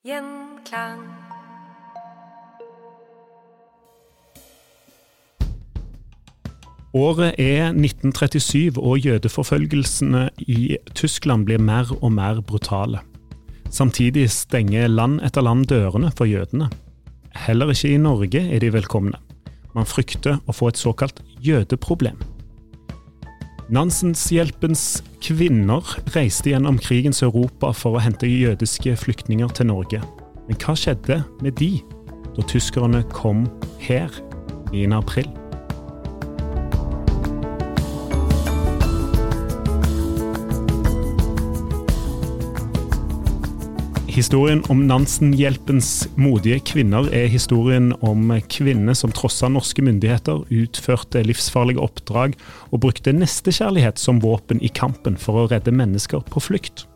Gjenklang. Året er 1937, og jødeforfølgelsene i Tyskland blir mer og mer brutale. Samtidig stenger land etter land dørene for jødene. Heller ikke i Norge er de velkomne. Man frykter å få et såkalt jødeproblem. Nansenshjelpens kvinner reiste gjennom krigens Europa for å hente jødiske flyktninger til Norge. Men hva skjedde med de da tyskerne kom her 9. april? Historien om Nansenhjelpens modige kvinner er historien om kvinner som trossa norske myndigheter, utførte livsfarlige oppdrag og brukte nestekjærlighet som våpen i kampen for å redde mennesker på flukt.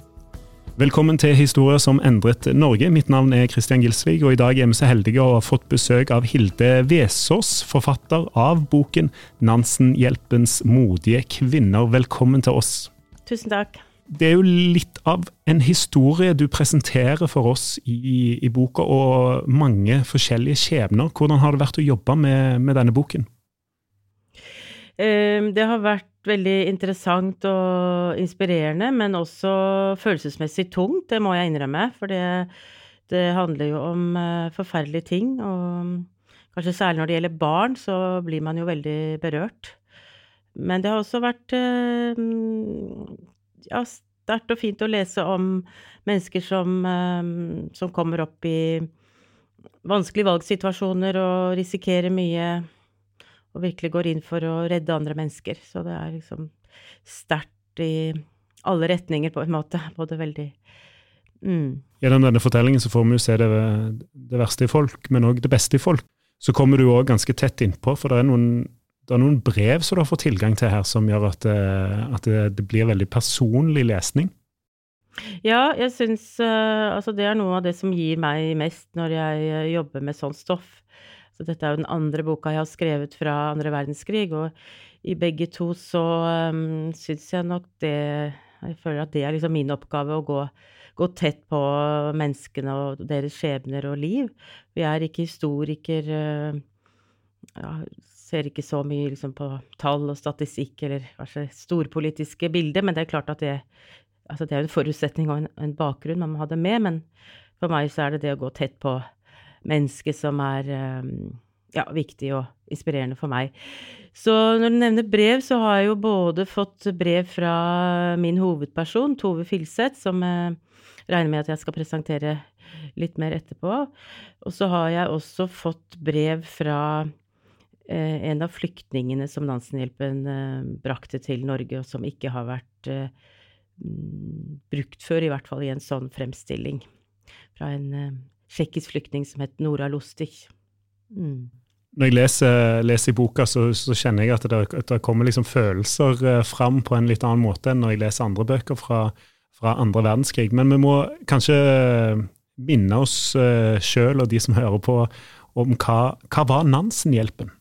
Velkommen til Historier som endret Norge. Mitt navn er Christian Gilsvig, og i dag er vi så heldige å ha fått besøk av Hilde Vesaas, forfatter av boken 'Nansenhjelpens modige kvinner'. Velkommen til oss. Tusen takk det er jo litt av en historie du presenterer for oss i, i boka, og mange forskjellige skjebner. Hvordan har det vært å jobbe med, med denne boken? Ehm, det har vært veldig interessant og inspirerende, men også følelsesmessig tungt, det må jeg innrømme. For det, det handler jo om eh, forferdelige ting, og kanskje særlig når det gjelder barn, så blir man jo veldig berørt. Men det har også vært ehm, ja, sterkt og fint å lese om mennesker som, ehm, som kommer opp i vanskelige valgsituasjoner og risikerer mye, og virkelig går inn for å redde andre mennesker. Så det er liksom sterkt i alle retninger, på en måte. Både veldig mm. Gjennom denne fortellingen så får vi jo se det, det verste i folk, men òg det beste i folk. Så kommer du òg ganske tett innpå, for det er noen det er noen brev som du fått tilgang til her, som gjør at, eh, at det, det, blir veldig personlig lesning? Ja, jeg syns uh, altså det er noe av det som gir meg mest når jeg uh, jobber med sånt stoff. Så dette er jo den andre boka jeg har skrevet fra andre verdenskrig, og i begge to så um, syns jeg nok det Jeg føler at det er liksom min oppgave å gå, gå tett på menneskene og deres skjebner og liv. Vi er ikke historiker uh, ja, ser ikke så mye liksom, på tall og statistikk eller kanskje storpolitiske bilder, men det er klart at det, altså det er en forutsetning og en, en, bakgrunn man må ha det med. Men for meg så er det det å gå tett på mennesket som er um, ja, viktig og inspirerende for meg. Så når du nevner brev, så har jeg jo både fått brev fra min hovedperson, Tove Filseth, som jeg regner med at jeg skal presentere litt mer etterpå. Og så har jeg også fått brev fra Eh, en av flyktningene som Nansenhjelpen eh, brakte til Norge, og som ikke har vært eh, mm, brukt før, i hvert fall i en sånn fremstilling. Fra en tsjekkisk flyktning som het Nora Lustig. Mm. Når jeg leser, leser i boka, så, så, kjenner jeg at det, at det kommer liksom følelser fram på en litt annen måte enn når jeg leser andre bøker fra, fra andre verdenskrig. Men vi må kanskje minne oss sjøl og de som hører på, om hva, hva var Nansenhjelpen?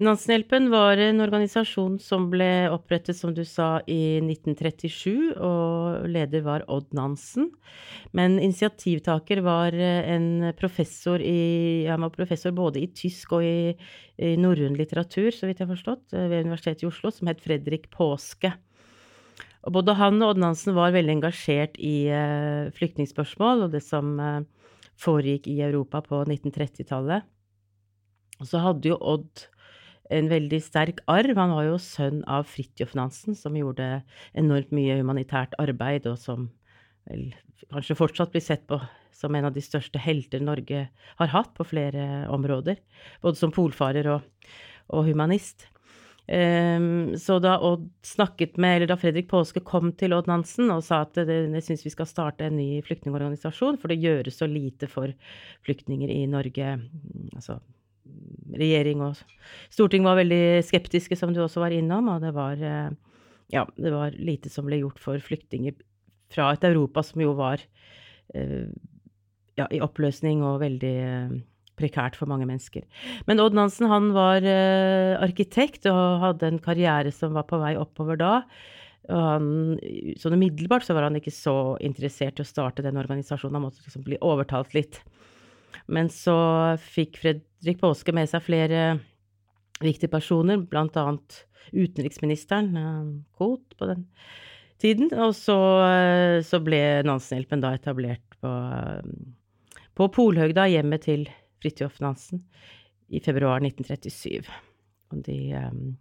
Nansenhjelpen var en organisasjon som ble opprettet, som du sa, i 1937, og leder var Odd Nansen. Men initiativtaker var eh, en professor i Han var professor både i tysk og i, i norrøn litteratur, så vidt jeg har forstått, eh, ved Universitetet i Oslo, som het Fredrik Påske. Og både han og Odd Nansen var veldig engasjert i uh, flyktningspørsmål og det som uh, foregikk i Europa på 1930-tallet. Og så hadde jo Odd en veldig sterk arv. Han var jo sønn av Fridtjof Nansen, som gjorde enormt mye humanitært arbeid, og som vel kanskje fortsatt blir sett på som en av de største helter Norge har hatt på flere områder. Både som polfarer og, og humanist. Um, så da Odd snakket med, eller da Fredrik Påske kom til Odd Nansen og sa at jeg syns vi skal starte en ny flyktningorganisasjon, for det gjøres så lite for flyktninger i Norge. Altså regjering og storting var veldig skeptiske, som du også var innom, og det var, eh, ja, det var lite som ble gjort for flyktninger fra et Europa som jo var uh, ja, i oppløsning og veldig uh, prekært for mange mennesker. Men Odd Nansen han var arkitekt og hadde en karriere som var på vei oppover da. Og han, sånn umiddelbart så var han ikke så interessert i å starte den organisasjonen. Han måtte liksom bli overtalt litt. Men så fikk Fredrik Påske med seg flere viktige personer, annet utenriksministeren, Koht, på den tiden. Og så, så ble Nansenhjelpen da etablert på, på Polhøgda, hjemmet til Fridtjof Nansen, i februar 1937. Og de um,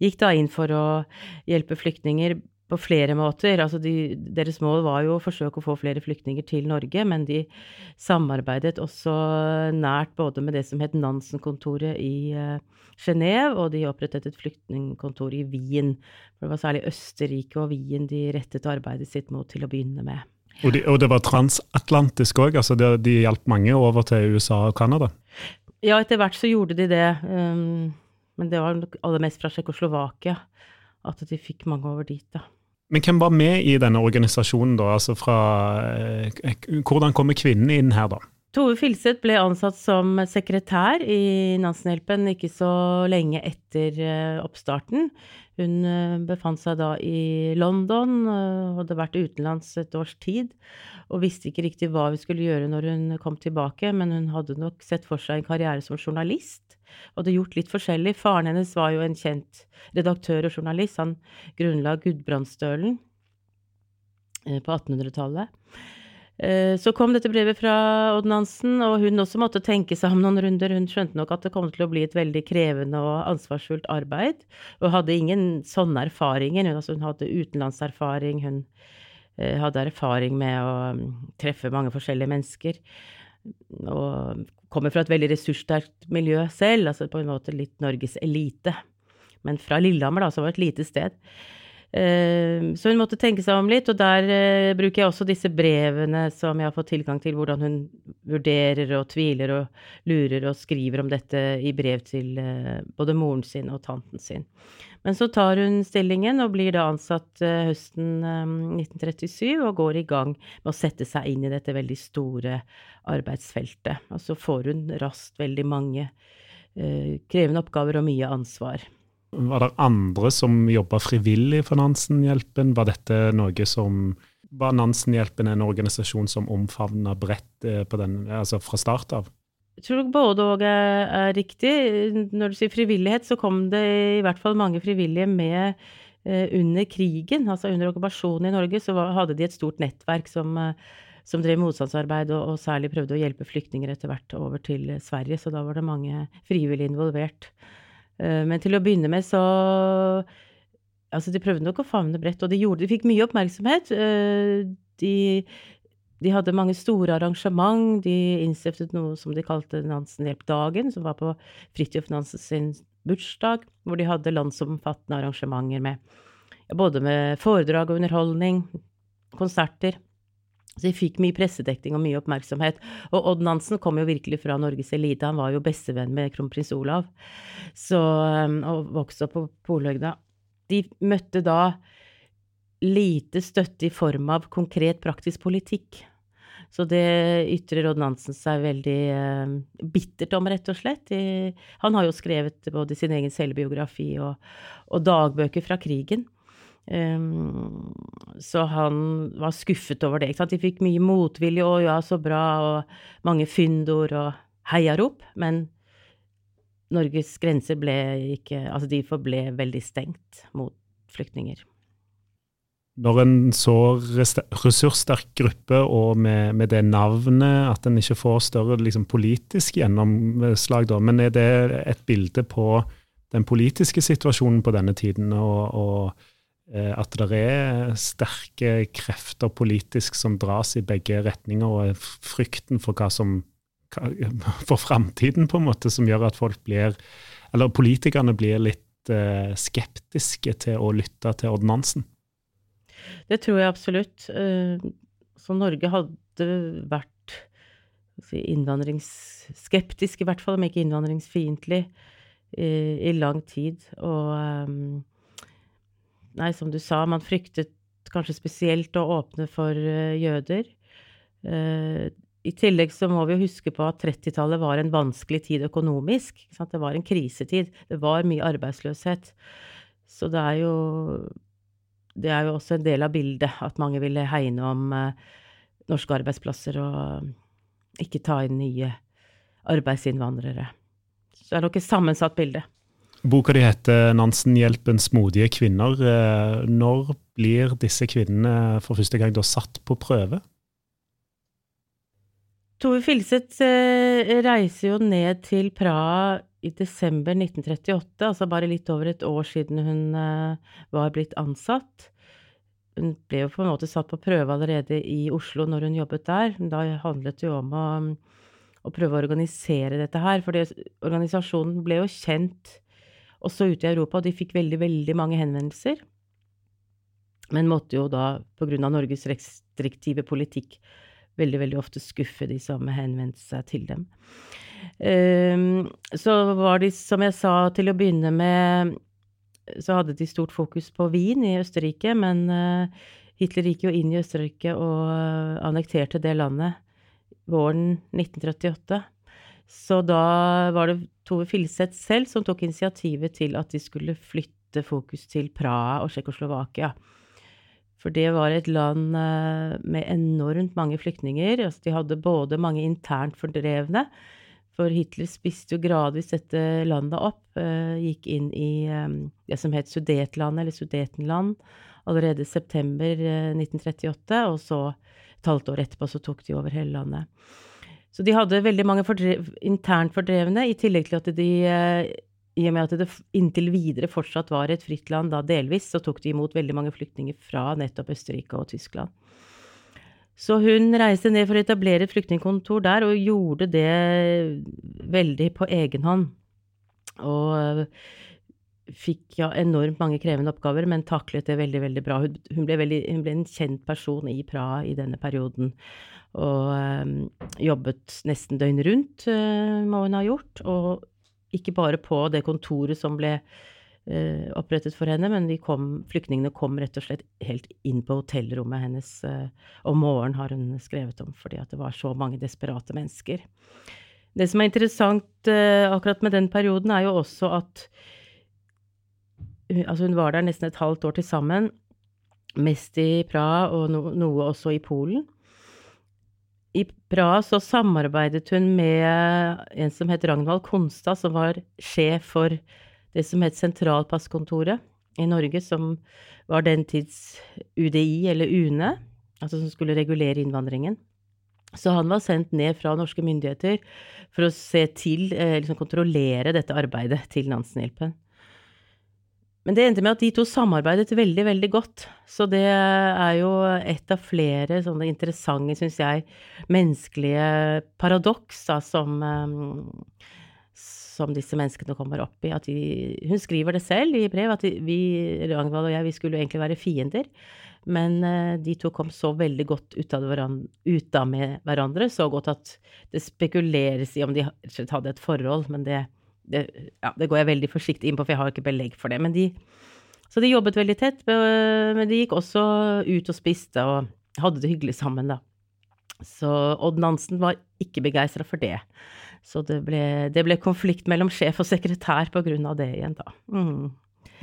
gikk da inn for å hjelpe flyktninger på flere måter. Altså de, deres mål var jo å forsøke å få flere flyktninger til Norge, men de samarbeidet også nært både med det som het Nansen-kontoret i uh, Genéve, og de opprettet et flyktningkontor i Wien. For det var særlig Østerrike og Wien de rettet arbeidet sitt mot til å begynne med. Og, de, og det var transatlantisk òg? Altså de, de hjalp mange over til USA og Canada? Ja, etter hvert så gjorde de det. Um, men det var aller mest fra Tsjekkoslovakia at de fikk mange over dit, da. Men hvem var med i denne organisasjonen, da? Altså fra, eh, hvordan kommer kvinnene inn her, da? Tove Filseth ble ansatt som sekretær i Nansenhjelpen ikke så lenge etter eh, oppstarten. Hun eh, befant seg da i London, hadde vært utenlands et års tid, og visste ikke riktig hva vi skulle gjøre når hun kom tilbake, men hun hadde nok sett for seg en karriere som journalist og hadde gjort litt forskjellig. Faren hennes var jo en kjent redaktør og journalist. Han grunnla Gudbrandsdølen eh, på 1800-tallet. Eh, så kom dette brevet fra Odd Nansen, og hun også måtte tenke seg om noen runder. Hun skjønte nok at det kom til å bli et veldig krevende og ansvarsfullt arbeid, og hadde ingen sånne erfaringer. Hun, altså, hun hadde utenlandserfaring, hun eh, hadde erfaring med å mm, treffe mange forskjellige mennesker, og kommer fra et veldig ressurssterkt miljø selv, altså på en måte litt Norges elite. Men fra Lillehammer, da, som var et lite sted. Uh, så hun måtte tenke seg om litt, og der uh, bruker jeg også disse brevene som jeg har fått tilgang til, hvordan hun vurderer og tviler og lurer og skriver om dette i brev til uh, både moren sin og tanten sin. Men så tar hun stillingen og blir da ansatt høsten 1937 og går i gang med å sette seg inn i dette veldig store arbeidsfeltet. Og så får hun raskt veldig mange krevende oppgaver og mye ansvar. Var det andre som jobba frivillig for Nansenhjelpen? Var dette noe som Var Nansenhjelpen en organisasjon som omfavna bredt eh, altså fra start av? Jeg tror både og er, riktig. Når du sier frivillighet, så kom det i hvert fall mange frivillige med eh, under krigen. Altså under okkupasjonen i Norge så hadde de et stort nettverk som, eh, som drev motstandsarbeid, og, og, særlig prøvde å hjelpe flyktninger etter hvert over til Sverige. Så da var det mange frivillige involvert. Eh, men til å begynne med så Altså, de prøvde nok å favne bredt, og de gjorde De fikk mye oppmerksomhet. Eh, de, de hadde mange store arrangement. De innstiftet noe som de kalte Nansenhjelpdagen, som var på Fridtjof Nansen sin bursdag, hvor de hadde landsomfattende arrangementer med både med foredrag og underholdning, konserter. Så de fikk mye pressedekning og mye oppmerksomhet. Og Odd Nansen kom jo virkelig fra Norges elite. Han var jo bestevenn med kronprins Olav så, um, og vokste opp på Polhøgda. De møtte da lite støtte i form av konkret, praktisk politikk. Så det ytrer Odd Nansen seg veldig eh, bittert om, rett og slett. I, han har jo skrevet både sin egen selvbiografi og, og dagbøker fra krigen. Um, så han var skuffet over det. De fikk mye motvilje, og ja, så bra, og mange fyndord og heiarop. Men Norges grenser ble ikke Altså, de forble veldig stengt mot flyktninger. når en så ressurssterk gruppe og med, med, det navnet, at en ikke får større liksom, politisk gjennomslag, da. Men er det et bilde på den politiske situasjonen på denne tiden, og, og at det er sterke krefter politisk som dras i begge retninger, og frykten for hva som for framtiden, på en måte, som gjør at folk blir Eller politikerne blir litt eh, skeptiske til å lytte til ordinansen? Det tror jeg absolutt. Eh, så Norge hadde vært innvandringsskeptisk, i hvert fall, om ikke innvandringsfiendtlig, i, lang tid. Og um, Nei, som du sa, man fryktet kanskje spesielt å åpne for uh, jøder. Uh, I tillegg så må vi huske på at 30-tallet var en vanskelig tid økonomisk. Det var en krisetid. Det var mye arbeidsløshet. Så det er jo det er jo også en del av bildet at mange ville hegne om uh, norske arbeidsplasser og ikke ta inn nye arbeidsinnvandrere. Så det er nok et sammensatt bilde. Boka di heter 'Nansen-hjelpens modige kvinner'. Eh, når blir disse kvinnene for første gang da satt på prøve? Tove Filseth eh, reiser jo ned til Praha i desember 1938, altså bare litt over et år siden hun uh, var blitt ansatt. Hun ble jo på en måte satt på prøve allerede i Oslo når hun jobbet der. Da handlet det jo om å, å prøve å organisere dette her. For organisasjonen ble jo kjent også ute i Europa, og de fikk veldig, veldig mange henvendelser. Men måtte jo da, av Norges restriktive politikk, veldig, veldig ofte skuffe de som henvendte seg til dem. Ehm, så var de, som jeg sa til å begynne med, så hadde de stort fokus på Wien i Østerrike, men eh, Hitler gikk jo inn i Østerrike og eh, annekterte det landet våren 1938. Så da var det Tove Filseth selv som tok initiativet til at de skulle flytte fokus til Praha og Tsjekkoslovakia. For det var et land eh, med enormt mange flyktninger. Altså de hadde både mange internt fordrevne, for Hitler spiste jo gradvis dette landet opp. Uh, gikk inn i um, det som het Sudetlandet, eller Sudetenland, allerede september uh, 1938. Og så, et halvt år etterpå, så tok de over hele landet. Så de hadde veldig mange fordrev, internt fordrevne, i tillegg til at de uh, i og med at det inntil videre fortsatt var et fritt land, da delvis, så tok de imot veldig mange flyktninger fra nettopp Østerrike og Tyskland. Så hun reiste ned for å etablere et flyktningkontor der, og gjorde det veldig på egen hånd. Og øh, fikk ja, enormt mange krevende oppgaver, men taklet det veldig, veldig bra. Hun, ble, veldig, hun ble, en kjent person i Praha i denne perioden. Og øh, jobbet nesten døgnet rundt, øh, må hun ha gjort. Og ikke bare på det kontoret som ble uh, opprettet for henne, men kom, flyktningene kom rett og slett helt inn på hotellrommet hennes uh, om morgenen, har hun skrevet om, fordi det var så mange desperate mennesker. Det som er interessant uh, akkurat med den perioden, er jo også at altså hun var der nesten et halvt år til sammen, mest i Praha og no, noe også i Polen. I Praha så samarbeidet hun med en som het Ragnvald Konstad, som var sjef for det som het Sentralpasskontoret i Norge, som var den tids UDI, eller UNE, altså som skulle regulere innvandringen. Så han var sendt ned fra norske myndigheter for å se til, eh, liksom kontrollere dette arbeidet til Nansenhjelpen. Men det endte med at de to samarbeidet veldig, veldig godt. Så det er jo et av flere sånne interessante, syns jeg, menneskelige paradoks da, som um, som disse menneskene kommer opp i. De, hun skriver det selv i brev, at vi, Ragnvald og jeg, vi skulle egentlig være fiender. Men uh, de to kom så veldig godt ut av, hverandre, ut av med hverandre, så godt at det spekuleres i om de hadde et forhold. Men det, det, ja, det går jeg veldig forsiktig inn på, for jeg har ikke belegg for det. Men de, så de jobbet veldig tett, men de gikk også ut og spiste og hadde det hyggelig sammen, da. Så Odd Nansen var ikke begeistra for det. Så det ble, det ble, konflikt mellom sjef og sekretær på grunn av det igjen, da. Mm.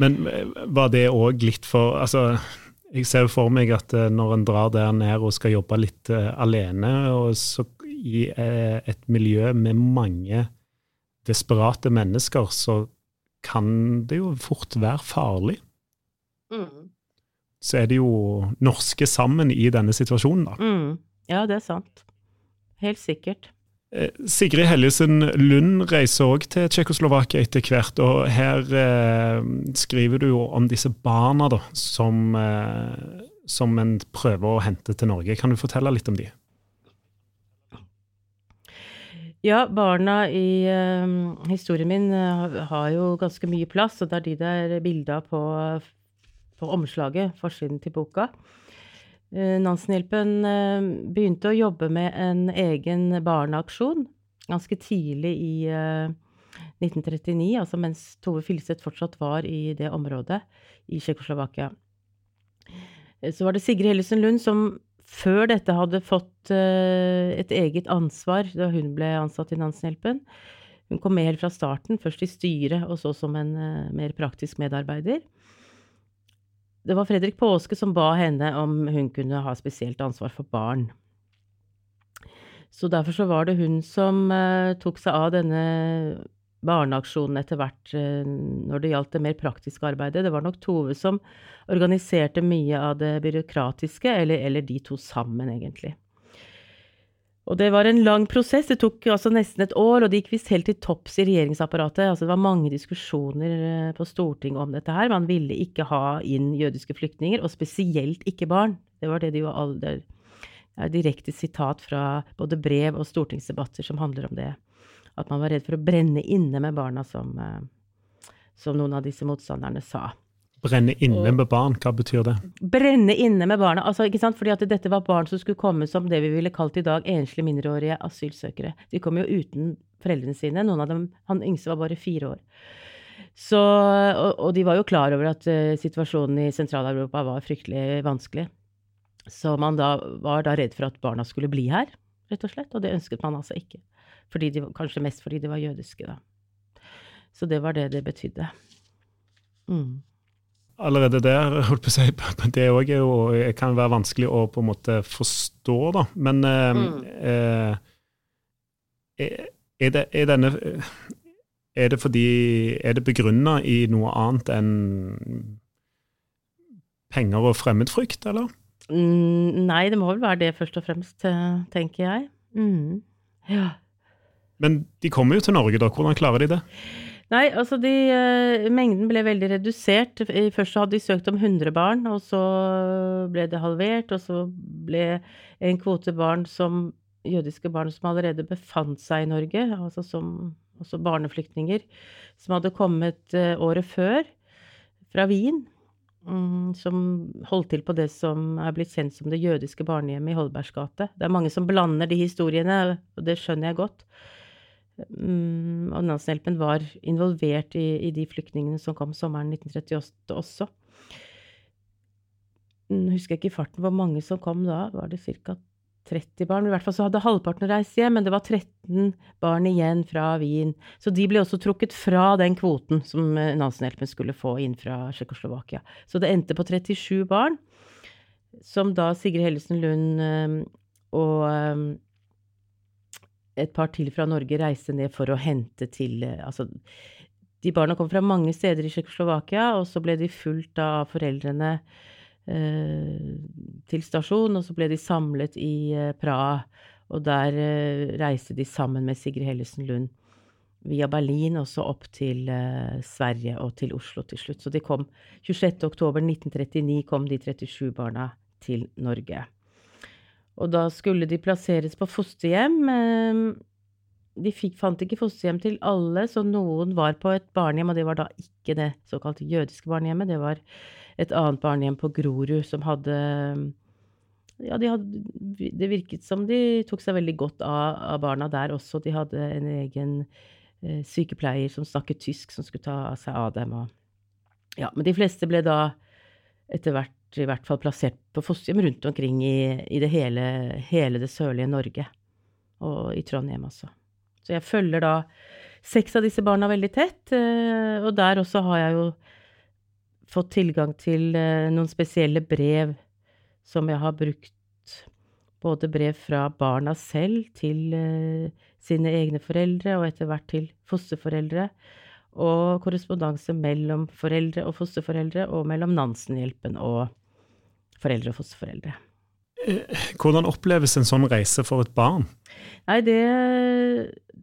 Men eh, var det òg litt for Altså, jeg ser jo for meg at eh, når en drar der ned og skal jobbe litt uh, alene, og så i et miljø med mange desperate mennesker, så kan det jo fort være farlig. Mm. så er det jo norske sammen i denne situasjonen, da. Mm. Ja, det er sant. Helt sikkert. Eh, Sigrid Helgesen Lund reiser òg til Tsjekkoslovakia etter hvert, og her eh, skriver du jo om disse barna da, som, eh, som en prøver å hente til Norge. Kan du fortelle litt om de? Ja, barna i um, historien min uh, har jo ganske mye plass, og det er de det er bilde på, på omslaget, forsiden til boka. Uh, Nansenhjelpen begynte å jobbe med en egen barneaksjon ganske tidlig i 1939, altså mens Tove Filseth fortsatt var i det området i Tsjekkoslovakia. Så var det Sigrid Hellesen Lund som før dette hadde fått uh, et eget ansvar da hun ble ansatt i Nansenhjelpen. Hun kom med helt fra starten, først i styret og så som en uh, mer praktisk medarbeider. Det var Fredrik Påske som ba henne om hun kunne ha spesielt ansvar for barn. Så derfor så var det hun som uh, tok seg av denne barneaksjonen etter hvert når det gjaldt det mer praktiske arbeidet. Det var nok Tove som organiserte mye av det byråkratiske, eller, eller de to sammen, egentlig. Og det var en lang prosess. Det tok altså nesten et år, og det gikk visst helt til topps i regjeringsapparatet. Altså det var mange diskusjoner eh, på Stortinget om dette her. Man ville ikke ha inn jødiske flyktninger, og spesielt ikke barn. Det var det de jo alle Det er direkte sitat fra både brev og stortingsdebatter som handler om det. At man var redd for å brenne inne med barna, som, eh, som noen av disse motstanderne sa. Brenne inne med barn, hva betyr det? Brenne inne med barna. altså ikke sant, fordi at dette var barn som skulle komme som det vi ville kalt i dag enslige mindreårige asylsøkere. De kom jo uten foreldrene sine. Noen av dem, Han yngste var bare fire år. Så, og, og de var jo klar over at uh, situasjonen i Sentral-Europa var fryktelig vanskelig. Så man da var da redd for at barna skulle bli her, rett og slett. Og det ønsket man altså ikke. Fordi de, kanskje mest fordi de var jødiske, da. Så det var det det betydde. Mm allerede der, holdt på å si, det òg kan være vanskelig å på en måte forstå, da. Men eh, mm. eh, er, det, er, denne Er det fordi Er det begrunna i noe annet enn penger og fremmedfrykt, eller? Mm, nei, det må vel være det først og fremst, eh, tenker jeg. Mm. Ja. Men de kommer jo til Norge, da. Hvordan klarer de det? Nei, altså de, uh, mengden ble veldig redusert. Først så hadde de søkt om 100 barn, og så ble det halvert. Og så ble en kvote barn som jødiske barn som allerede befant seg i Norge, altså som også barneflyktninger, som hadde kommet uh, året før fra Wien. Um, som holdt til på det som er blitt kjent som det jødiske barnehjemmet i Holbergs gate. Det er mange som blander de historiene, og det skjønner jeg godt. Um, og Nansenhjelpen var involvert i, i, de flyktningene som kom sommeren 1938 også. Jeg mm, husker ikke i farten hvor mange som kom da. Var det ca. 30 barn? I hvert fall så hadde halvparten reist hjem, men det var 13 barn igjen fra Wien. Så de ble også trukket fra den kvoten som eh, Nansenhjelpen skulle få inn fra Tsjekkoslovakia. Så det endte på 37 barn, som da Sigrid Hellesen Lund um, og um, et par til fra Norge reiste ned for å hente til eh, Altså, de barna kom fra mange steder i Tsjekkoslovakia, og så ble de fulgt av foreldrene eh, til stasjon, og så ble de samlet i eh, Praha. Og der eh, reiste de sammen med Sigrid Hellesen Lund via Berlin og så opp til eh, Sverige og til Oslo til slutt. Så de kom 26.10.1939 kom de 37 barna til Norge. Og da skulle de plasseres på fosterhjem. Ehm, de fikk, fant ikke fosterhjem til alle, så noen var på et barnehjem, og det var da ikke det såkalte jødiske barnehjemmet. Det var et annet barnehjem på Grorud som hadde Ja, de hadde, det virket som de tok seg veldig godt av, av barna der også. De hadde en egen eh, sykepleier som snakket tysk, som skulle ta seg av dem. Og, ja, men de fleste ble da etter hvert i hvert fall plassert på fosterhjem rundt omkring i, i det hele, hele, det sørlige Norge. Og i Trondheim også. Så jeg følger da seks av disse barna veldig tett. Eh, og der også har jeg jo fått tilgang til eh, noen spesielle brev som jeg har brukt. Både brev fra barna selv til eh, sine egne foreldre, og etter hvert til fosterforeldre og korrespondanse mellom foreldre og fosterforeldre, og mellom Nansenhjelpen og foreldre og fosterforeldre. Hvordan oppleves en sånn reise for et barn? Nei, det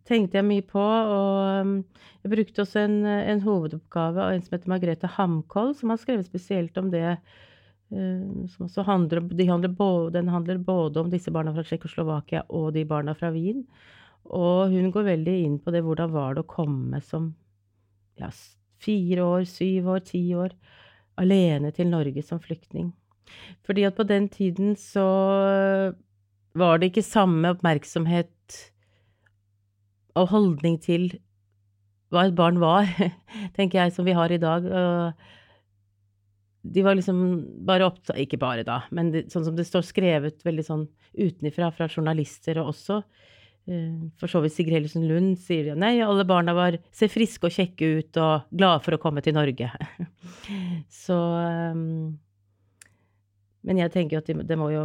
tenkte jeg mye på, og um, jeg brukte også en, en hovedoppgave av en som heter Margrethe Hamkoll, som har skrevet spesielt om det. Uh, som også handler, de handler både, den handler både om disse barna fra Tsjekkoslovakia og de barna fra Wien. Og hun går veldig inn på det, hvordan var det å komme som ja, fire år, syv år, ti år alene til Norge som flyktning. Fordi at på den tiden så var det ikke samme oppmerksomhet og holdning til hva et barn var, tenker jeg, som vi har i dag. De var liksom bare opptatt Ikke bare da, men det, sånn som det står skrevet veldig sånn utenifra fra journalister, og også uh, for så vidt Sigrid Hellesen Lund sier jo nei, alle barna var, ser friske og kjekke ut og glade for å komme til Norge. Så um, men jeg tenker at det må jo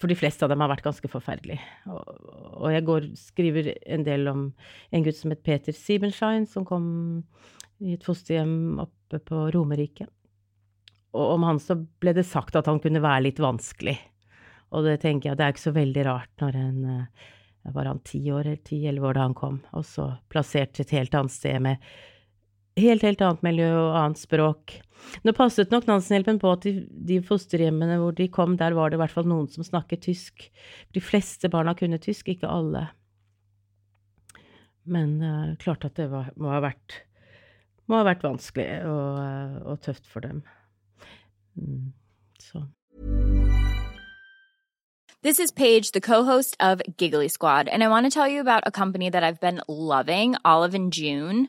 For de fleste av dem har vært ganske forferdelig. Og, og jeg går, skriver en del om en gutt som het Peter Siebenschein, som kom i et fosterhjem oppe på Romerike. Og om han så ble det sagt at han kunne være litt vanskelig. Og det tenker jeg, det er ikke så veldig rart når en Var han ti år eller ti-elleve år da han kom, og så plassert et helt annet sted med helt, helt annet miljø og annet språk. Nå passet nok Nansenhjelpen på at de, de, fosterhjemmene hvor de kom, der var det i hvert fall noen som snakket tysk. De fleste barna kunne tysk, ikke alle. Men uh, klart at det var, må, ha vært, må, ha vært, vanskelig og, uh, og tøft for dem. Mm. This is Paige, the co-host of Giggly Squad, and I want to tell you about a company that I've been loving, Olive and June.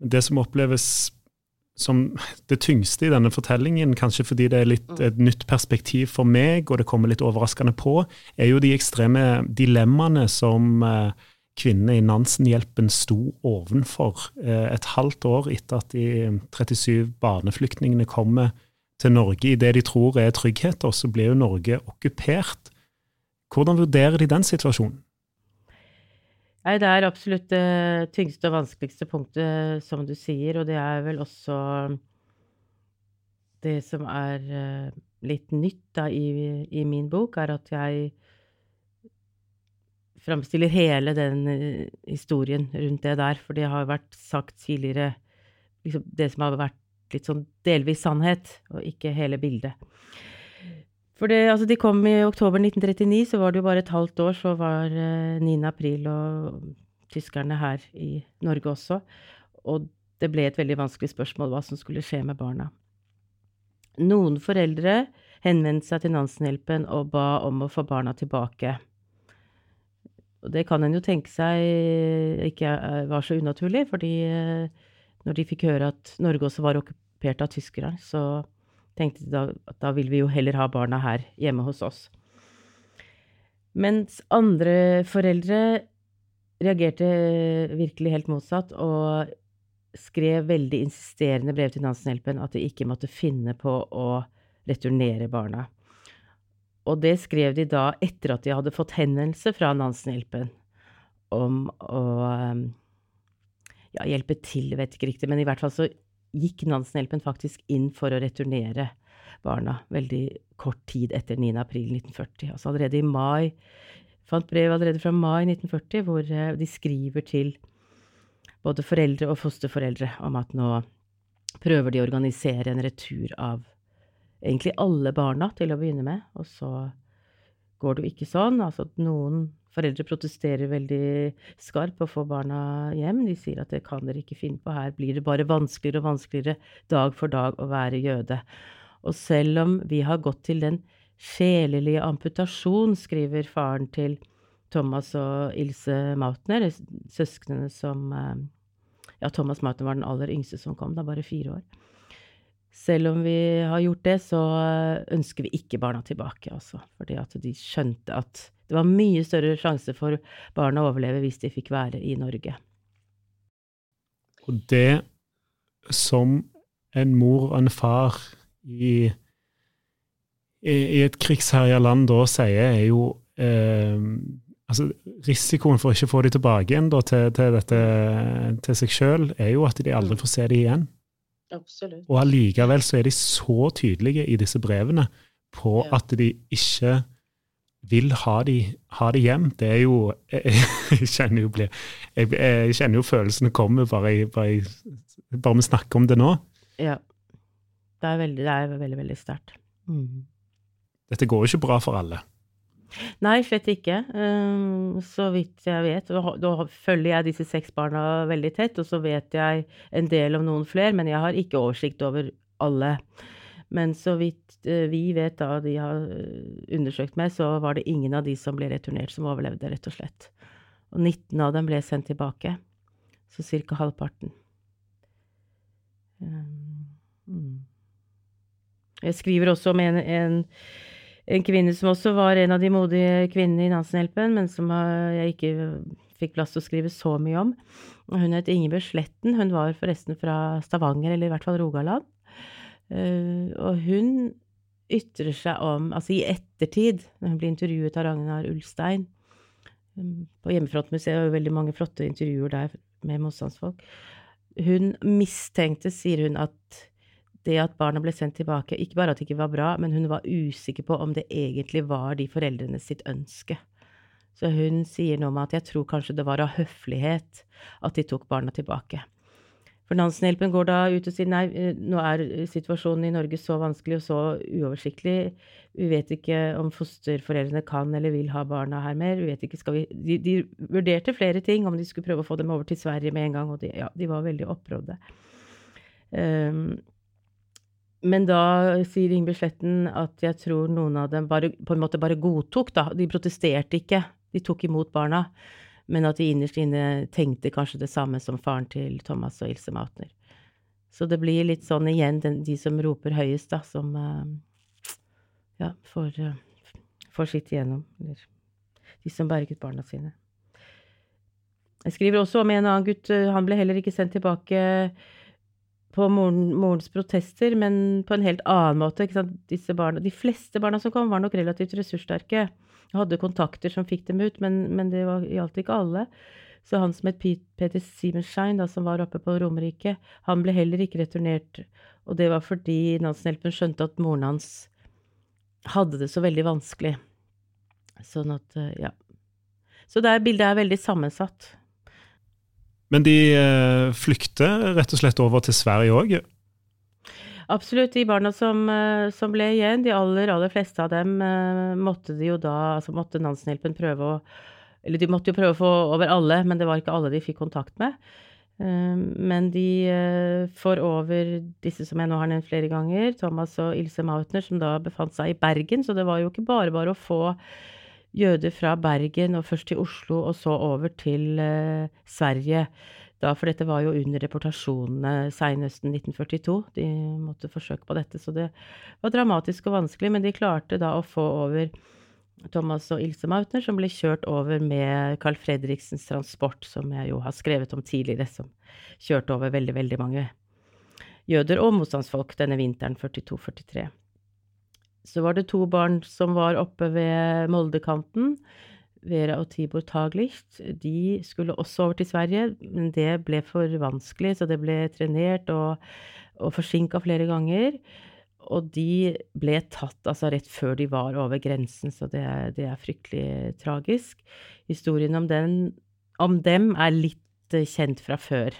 det som oppleves som det tyngste i denne fortellingen, kanskje fordi det er litt mm. et nytt perspektiv for meg, og det kommer litt overraskende på, er jo de ekstreme dilemmaene som eh, kvinnene i Nansen-hjelpen sto ovenfor eh, et halvt år etter at de 37 barneflyktningene kommer til Norge i det de tror er trygghet, og så blir jo Norge okkupert. Hvordan vurderer de den situasjonen? Nei, det er absolutt det tyngste og vanskeligste punktet, som du sier, og det er vel også det som er eh, litt nytt da i, i min bok, er at jeg framstiller hele den eh, historien rundt det der, for det har vært sagt tidligere liksom Det som har vært litt sånn delvis sannhet, og ikke hele bildet. For det, altså de kom i oktober 1939, så var det jo bare et halvt år, så var eh, 9. april og tyskerne her i Norge også. Og det ble et veldig vanskelig spørsmål hva som skulle skje med barna. Noen foreldre henvendte seg til Nansenhjelpen og ba om å få barna tilbake. Og det kan en jo tenke seg ikke var så unaturlig, fordi eh, når de fikk høre at Norge også var okkupert av tyskerne, så tenkte da at da vil vi jo heller ha barna her hjemme hos oss. Mens andre foreldre reagerte virkelig helt motsatt og skrev veldig insisterende brev til Nansenhjelpen at de ikke måtte finne på å returnere barna. Og det skrev de da etter at de hadde fått henvendelse fra Nansenhjelpen om å ja, hjelpe til, vet ikke riktig, men i hvert fall så gikk Nansenhjelpen faktisk inn for å returnere barna veldig kort tid etter 9. april 1940. Altså allerede i mai Fant brev allerede fra mai 1940 hvor eh, de skriver til både foreldre og fosterforeldre om at nå prøver de å organisere en retur av egentlig alle barna til å begynne med, og så går det jo ikke sånn. Altså at noen foreldre protesterer veldig skarpt på å få barna hjem. De sier at det kan dere ikke finne på, her blir det bare vanskeligere og vanskeligere dag for dag å være jøde. Og selv om vi har gått til den sjelelige amputasjon, skriver faren til Thomas og Ilse Mautner, søsknene som eh, Ja, Thomas Mautner var den aller yngste som kom, da bare fire år. Selv om vi har gjort det, så eh, ønsker vi ikke barna tilbake, altså. Fordi at de skjønte at det var mye større sjanse for barna å overleve hvis de fikk være i Norge. Og det som en mor og en far i, i, et krigsherja land da sier, er jo eh, altså Risikoen for å ikke få dem tilbake igjen da, til, til, dette, til seg sjøl, er jo at de aldri får se dem igjen. Absolutt. Og allikevel så er de så tydelige i disse brevene på Ja. at de ikke vil ha de, ha de hjem. Det er jo Jeg, jeg kjenner jo jeg, jeg kjenner jo følelsene kommer bare, i- bare, bare vi snakker om det nå. Ja. Det er veldig, det er veldig, veldig sterkt. Mm. Dette går jo ikke bra for alle. Nei, slett ikke. Um, så vidt jeg vet. Da, følger jeg disse seks barna veldig tett, og så vet jeg en del om noen flere, men jeg har ikke oversikt over alle. Men så vidt eh, vi vet, da de har eh, undersøkt meg, så var det ingen av de som ble returnert, som overlevde, rett og slett. Og 19 av dem ble sendt tilbake. Så ca. halvparten. Um, mm. Jeg skriver også om en, en, en kvinne som også var en av de modige kvinnene i Nansenhjelpen, men som jeg ikke fikk plass til å skrive så mye om. Hun het Ingebjørg Sletten. Hun var forresten fra Stavanger, eller i hvert fall Rogaland. Eh, og hun ytrer seg om, altså i ettertid, når hun blir intervjuet av Ragnar Ulstein um, På Hjemmefrontmuseet er jo veldig mange flotte intervjuer der med motstandsfolk. Hun mistenkte, sier hun, at det at barna ble sendt tilbake, ikke bare at det ikke var bra, men hun var usikker på om det egentlig var de foreldrene sitt ønske. Så hun sier noe om at jeg tror kanskje det var av høflighet at de tok barna tilbake. For Nansenhjelpen går da ut og sier nei, eh, nå er situasjonen i Norge så vanskelig og så uoversiktlig. Vi vet ikke om fosterforeldrene kan eller vil ha barna her mer. Vi vet ikke, skal vi, de, de vurderte flere ting, om de skulle prøve å få dem over til Sverige med en gang, og de, ja, de var veldig opprådde. Um, men da sier Ingebjørg Sletten at jeg tror noen av dem bare, på en måte bare godtok, da. De protesterte ikke, de tok imot barna. Men at de innerst inne tenkte kanskje det samme som faren til Thomas og Ilse Mautner. Så det blir litt sånn igjen den, de som roper høyest, da, som eh, ja, får, eh, får sitt igjennom. Eller de som berget barna sine. Jeg skriver også om en annen gutt. eh, Han ble heller ikke sendt tilbake på moren, morens protester, men på en helt annen måte. Disse barna, de fleste barna som kom, var nok relativt ressurssterke. Hadde kontakter som fikk dem ut, men, men det gjaldt ikke alle. Så han som het Peter Siemenstein, da, som var oppe på Romerike, han ble heller ikke returnert. Og det var fordi Nansenhjelpen skjønte at moren hans hadde det så veldig vanskelig. Sånn at, eh, ja. Så det bildet er veldig sammensatt. Men de eh, flykter rett og slett over til Sverige òg. Absolutt. De barna som, eh, som ble igjen, de aller, aller fleste av dem, eh, måtte de jo da Altså måtte Nansenhjelpen prøve å Eller de måtte jo prøve å få over alle, men det var ikke alle de fikk kontakt med. Eh, Men de får over disse som jeg nå har nevnt flere ganger, Thomas og Ilse Mautner, som da befant seg i Bergen. Så det var jo ikke bare bare å få jøder fra Bergen og først til Oslo, og så over til eh, Sverige. Da, for dette var jo under deportasjonene seinhøsten 1942. De måtte forsøke på dette, så det var dramatisk og vanskelig. Men de klarte da å få over Thomas og Ilse Mautner, som ble kjørt over med Carl Fredriksens transport, som jeg jo har skrevet om tidligere, som kjørte over veldig, veldig mange jøder og motstandsfolk denne vinteren 42-43. Så var det to barn som var oppe ved Moldekanten. Vera og Tibor Taglicht. De skulle også over til Sverige, men det ble for vanskelig, så det ble trenert og, og forsinka flere ganger. Og de ble tatt altså rett før de var over grensen, så det er, det er fryktelig tragisk. Historien om, den, om dem er litt eh, kjent fra før.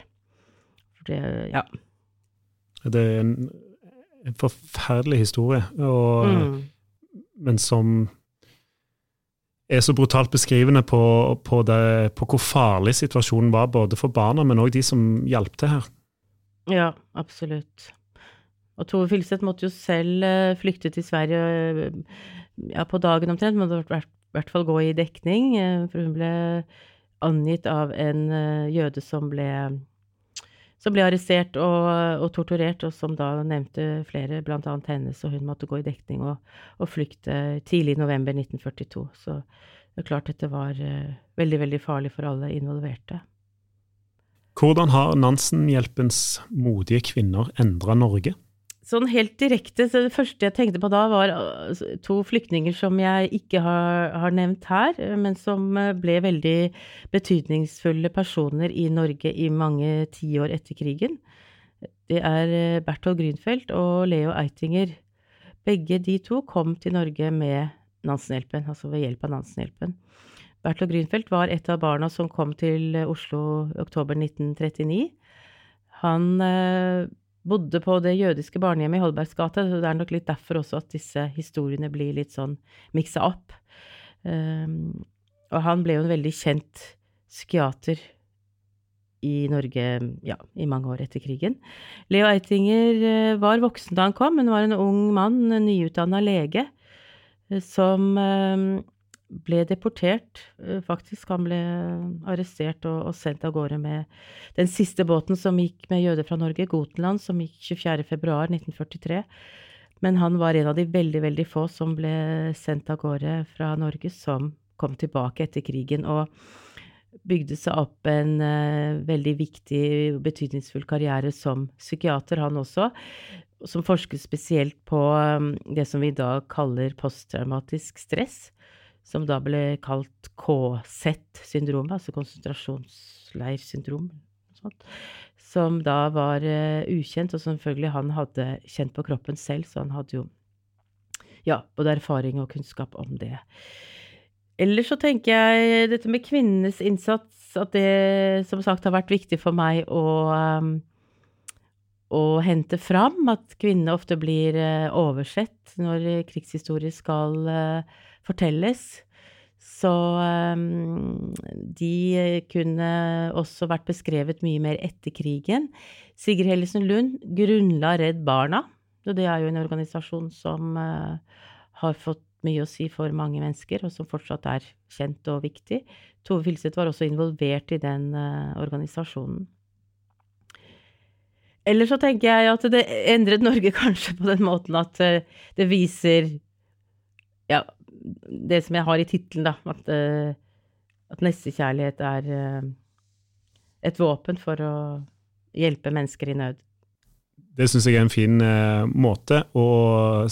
For det, ja. Det er en, en forferdelig historie, og, mm. men som er så brutalt beskrivende på, på, det, på, hvor farlig situasjonen var, både for barna, men òg de som hjalp til her. Ja, absolutt. Og Tove Filseth måtte jo selv uh, flykte til Sverige ja, på dagen omtrent, måtte i hvert fall gå i dekning, uh, for hun ble angitt av en jøde som ble, som ble arrestert og, og, torturert, og som da nevnte flere, blant annet henne, så hun måtte gå i dekning og, og flykte tidlig i november 1942. Så det er klart dette var veldig, veldig farlig for alle involverte. Hvordan har Nansen-hjelpens modige kvinner endra Norge? Sånn helt direkte, så det første jeg tenkte på da, var altså, to flyktninger som jeg ikke har, har, nevnt her, men som eh, ble veldig betydningsfulle personer i Norge i mange tiår etter krigen. Det er eh, Berthold Grünfeldt og Leo Eitinger. Begge de to kom til Norge med Nansenhjelpen, altså ved hjelp av Nansenhjelpen. Berthold Grünfeldt var et av barna som kom til Oslo oktober 1939. Han eh, bodde på det jødiske barnehjemmet i Holbergsgata, så det er nok litt derfor også at disse historiene blir litt sånn miksa opp. Um, og han ble jo en veldig kjent psykiater i Norge ja, i mange år etter krigen. Leo Eitinger uh, var voksen da han kom, men var en ung mann, nyutdanna lege, uh, som uh, ble deportert, eh, faktisk. Han ble arrestert og, og, sendt av gårde med den siste båten som gikk med jøder fra Norge, Gotenland, som gikk 24.2.1943. Men han var en av de veldig, veldig få som ble sendt av gårde fra Norge, som kom tilbake etter krigen og bygde seg opp en uh, veldig viktig og betydningsfull karriere som psykiater, han også. Som forsket spesielt på det som vi i dag kaller posttraumatisk stress som da ble kalt KZ-syndromet, altså konsentrasjonsleirsyndrom. Som da var uh, ukjent, og selvfølgelig han hadde kjent på kroppen selv, så han hadde jo ja, både erfaring og kunnskap om det. Ellers så tenker jeg dette med kvinnenes innsats, at det som sagt har vært viktig for meg å, um, å hente fram. At kvinnene ofte blir uh, oversett når krigshistorie skal uh, fortelles. Så um, de kunne også vært beskrevet mye mer etter krigen. Sigrid Hellesen Lund grunnla Redd Barna. Og det er jo en organisasjon som uh, har fått mye å si for mange mennesker, og som fortsatt er kjent og viktig. Tove Filseth var også involvert i den uh, organisasjonen. Eller så tenker jeg at det endret Norge kanskje på den måten at uh, det viser ja, det som jeg har i tittelen, da, at, uh, at nestekjærlighet er uh, et våpen for å hjelpe mennesker i nød. Det syns jeg er en fin uh, måte å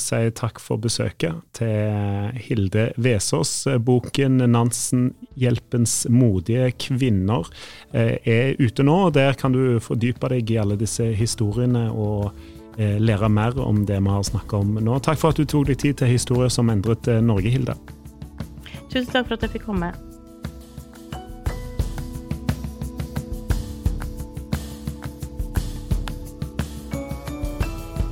si takk for besøket til Hilde Vesaas. Boken 'Nansen-hjelpens modige kvinner' er ute nå. og Der kan du fordype deg i alle disse historiene og Eh, lære mer om det vi har snakka om nå. Takk for at du tok deg tid til historier som endret eh, Norge, Hilde. Tusen takk for at jeg fikk komme.